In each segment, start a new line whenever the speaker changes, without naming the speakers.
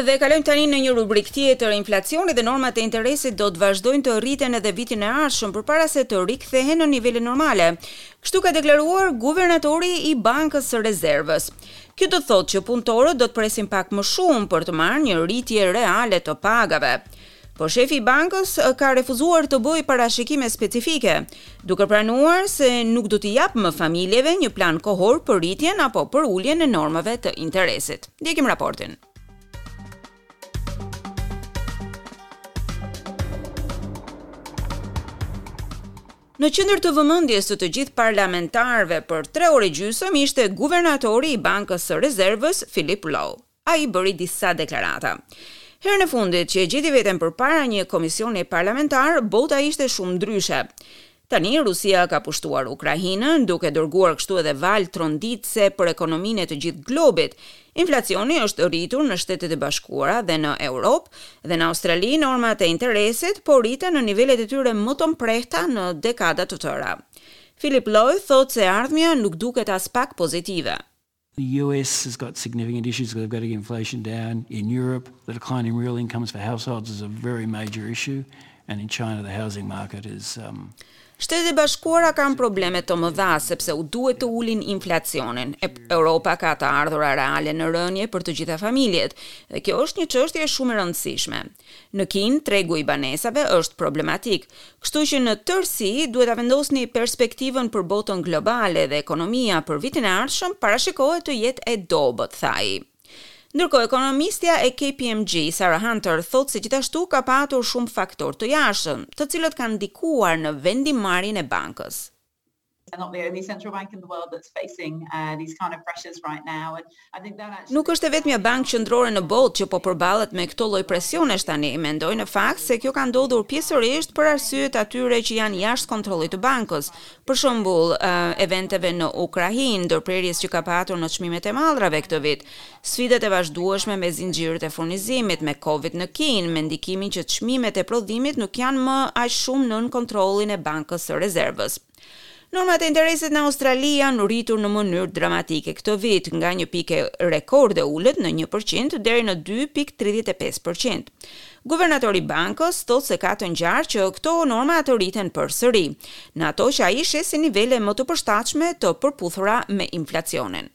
Dhe kalojmë tani në një rubrikë tjetër, inflacioni dhe normat e interesit do të vazhdojnë të rriten edhe vitin e ardhshëm përpara se të rikthehen në nivele normale. Kështu ka deklaruar guvernatori i Bankës së Rezervës. Kjo do të thotë që punëtorët do të presin pak më shumë për të marrë një rritje reale të pagave. Por shefi i bankës ka refuzuar të bëjë parashikime specifike, duke pranuar se nuk do t'i japë më familjeve një plan kohor për rritjen apo për uljen e normave të interesit. Ndjekim raportin. Në qendër të vëmendjes së të gjithë parlamentarëve për 3 orë gjysëm ishte guvernatori i Bankës së Rezervës, Philip Lowe. Ai bëri disa deklarata. Herën e fundit që e gjeti veten përpara një komisioni parlamentar, bota ishte shumë ndryshe. Tani Rusia ka pushtuar Ukrainën, duke dërguar kështu edhe valë tronditëse për ekonominë e të gjithë globit. Inflacioni është rritur në Shtetet e Bashkuara dhe në Europë, dhe në Australi normat e interesit po rriten në nivelet e tyre më të mprehta në dekada të tëra. Philip Lowe thotë se ardhmja nuk duket aspak pozitive.
The US has got significant issues because they've got to get inflation down. In Europe, the decline in real incomes for households is a very major issue and in China the housing market is um,
Shtetet e Bashkuara kanë probleme të mëdha sepse u duhet të ulin inflacionin. Europa ka të ardhura reale në rënie për të gjitha familjet, dhe kjo është një çështje shumë e rëndësishme. Në Kinë tregu i banesave është problematik, kështu që në tërësi duhet ta vendosni perspektivën për botën globale dhe ekonomia për vitin e ardhshëm parashikohet të jetë e dobët, tha ai. Ndërkohë, ekonomistja e KPMG, Sarah Hunter, thotë se gjithashtu ka patur shumë faktorë të jashtëm, të cilët kanë ndikuar në vendimmarrjen e bankës. Nuk është e vetmja bankë qendrore në botë që po përballet me këto lloj presionesh tani. Mendoj në fakt se kjo ka ndodhur pjesërisht për arsye të atyre që janë jashtë kontrollit të bankës, për shembull, eventeve në Ukrainë, ndërprerjes që ka patur në çmimet e mallrave këtë vit. Sfidat e vazhdueshme me zinxhirët e furnizimit, me Covid në Kinë, me ndikimin që çmimet e prodhimit nuk janë më aq shumë nën kontrollin e Bankës së Rezervës. Normat e interesit në Australi janë rritur në mënyrë dramatike këtë vit, nga një pikë rekord e ulët në një për qind deri në dy pikë tridhjetë e pesë për qind. Guvernatori i Bankës thotë se ka të ngjarë që këto norma të rriten përsëri, në ato që ai sheh si nivele më të përshtatshme të përputhura me inflacionin.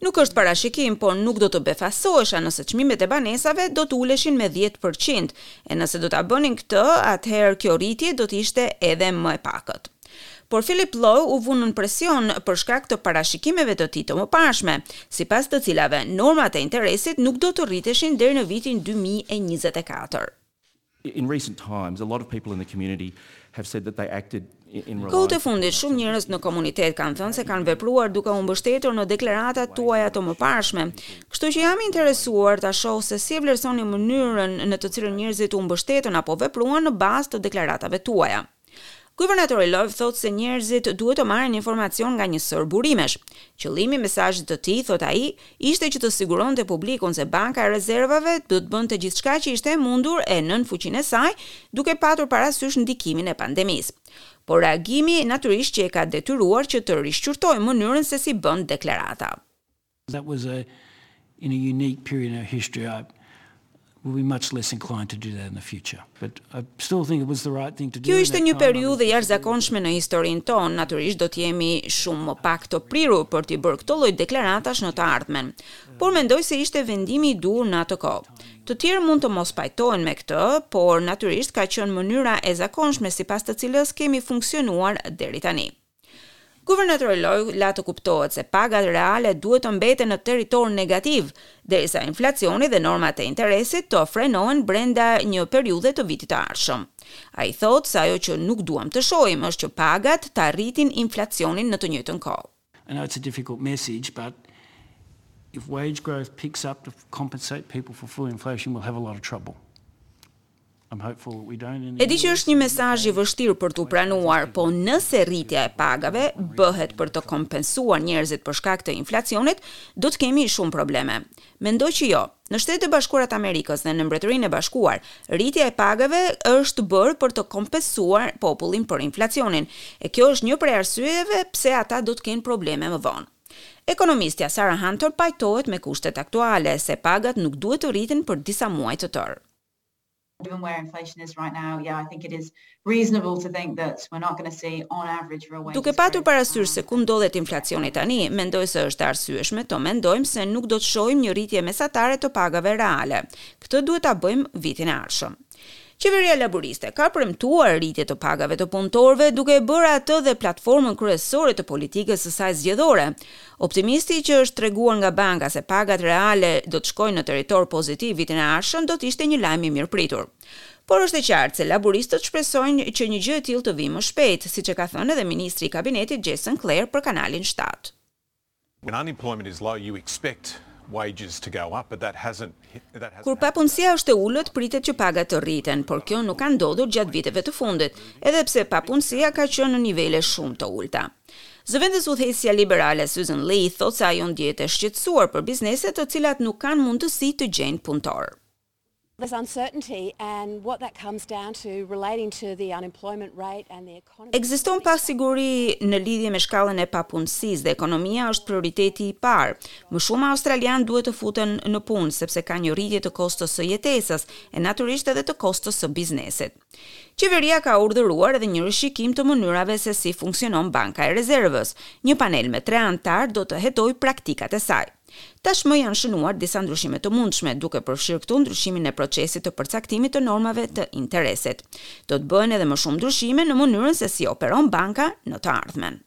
Nuk është parashikim, por nuk do të befasohesha nëse çmimet e banesave do të uleshin me dhjetë për qind, e nëse do ta bënin këtë, atëherë kjo rritje do të ishte edhe më e pakët. Por Philip Lowe u vu nën presion për shkak të parashikimeve të tij të mëparshme, sipas të cilave normat e interesit nuk do të rriteshin deri në vitin
dy mijë e njëzet e katër.
Kohët e fundit shumë njerëz në komunitet kanë thënë se kanë vepruar duke u mbështetur në deklaratat tuaja të mëparshme, kështu që jam i interesuar të shoh se si e vlerësoni mënyrën në të cilën njerëzit u mbështetën apo vepruan në bazë të deklaratave tuaja. Guvernatori Lowe thotë se njerëzit duhet të marrin informacion nga një sërë burimesh. Qëllimi i mesazhit të tij, thotë ai, ishte që të siguronte publikun se Banka e Rezervave do të bënte gjithçka që ishte e mundur e nën fuqinë e saj, duke patur parasysh ndikimin e pandemisë. Por reagimi natyrisht që e ka detyruar që të rishqyrtojë mënyrën sesi bën deklarata.
That was a in a unique period in our history I will be much less inclined to do that in the future but I still think it was the right thing to do.
Kjo ishte një periudhë e jashtëzakonshme në historinë tonë, natyrisht do të jemi shumë më pak të prirur për t'i bërë këto lloj deklaratash në të ardhmen. Por mendoj se ishte vendimi i duhur në atë kohë. Të tjerë mund të mos pajtohen me këtë, por natyrisht ka qenë mënyra e zakonshme sipas të cilës kemi funksionuar deri tani. Guvernatori Lowe la të kuptohet se pagat reale duhet të mbeten në territor negativ, derisa inflacioni dhe normat e interesit të frenohen brenda një periudhe të vitit të ardhshëm. Ai thotë se ajo që nuk duam të shohim është që pagat ta rritin inflacionin në të njëjtën kohë.
I know it's a difficult message but if wage growth picks up to compensate people for full inflation we'll have a lot of trouble.
E di që është një mesazh i vështirë për t'u pranuar, po nëse rritja e pagave bëhet për të kompensuar njerëzit për shkak të inflacionit, do të kemi shumë probleme. Mendoj që jo. Në Shtetet e Bashkuara të Amerikës dhe në Mbretërinë e Bashkuar, rritja e pagave është bërë për të kompensuar popullin për inflacionin, e kjo është një prej arsyeve pse ata do të kenë probleme më vonë. Ekonomistja Sarah Hunter pajtohet me kushtet aktuale, se pagat nuk duhet të rriten për disa muaj të tërë.
Given where inflation is right now, yeah, I think it is reasonable to think that we're not going to see on average real wages.
Duke patur parasysh se ku ndodhet inflacioni tani, mendoj se është e arsyeshme të mendojmë se nuk do të shohim një rritje mesatare të pagave reale. Këtë duhet ta bëjmë vitin e ardhshëm. Qeveria laburiste ka premtuar rritje të pagave të punëtorëve, duke e bërë atë dhe platformën kryesore të politikës së saj zgjedhore, Optimizmi që është treguar nga banka se pagat reale do të shkojnë në territor pozitiv vitin e ardhshëm do të ishte një lajm i mirëpritur. Por është e qartë se laburistët shpresojnë që një gjë e tillë të vijë më shpejt, siç e ka thënë edhe ministri i kabinetit Jason Clare për Kanalin
shtatë.
Kur papunësia është e ulët pritet që pagat të rriten, por kjo nuk ka ndodhur gjatë viteve të fundit, edhe pse papunësia ka qenë në nivele shumë të ulëta. Zëvendësudhëheqësja liberale Sussan Ley thotë se ajo ndjehet e shqetësuar për bizneset të cilat nuk kanë mundësi të gjejnë
punëtorë.
Ekziston pasiguri në lidhje me shkallën e papunësisë dhe ekonomia është prioriteti i parë. Më shumë australianë duhet të futen në punë, sepse ka një rritje të kostos së jetesës, e natyrisht edhe të kostos së biznesit. Qeveria ka urdhëruar edhe një rishikim të mënyrave se si funksionon Banka e Rezervës. Një panel me tre anëtarë do të hetojë praktikat e saj. Tashmë janë shënuar disa ndryshime të mundshme, duke përfshirë këtu ndryshimin e procesit të përcaktimit të normave të interesit. Do të bëhen edhe më shumë ndryshime në mënyrën se si operon banka në të ardhmen.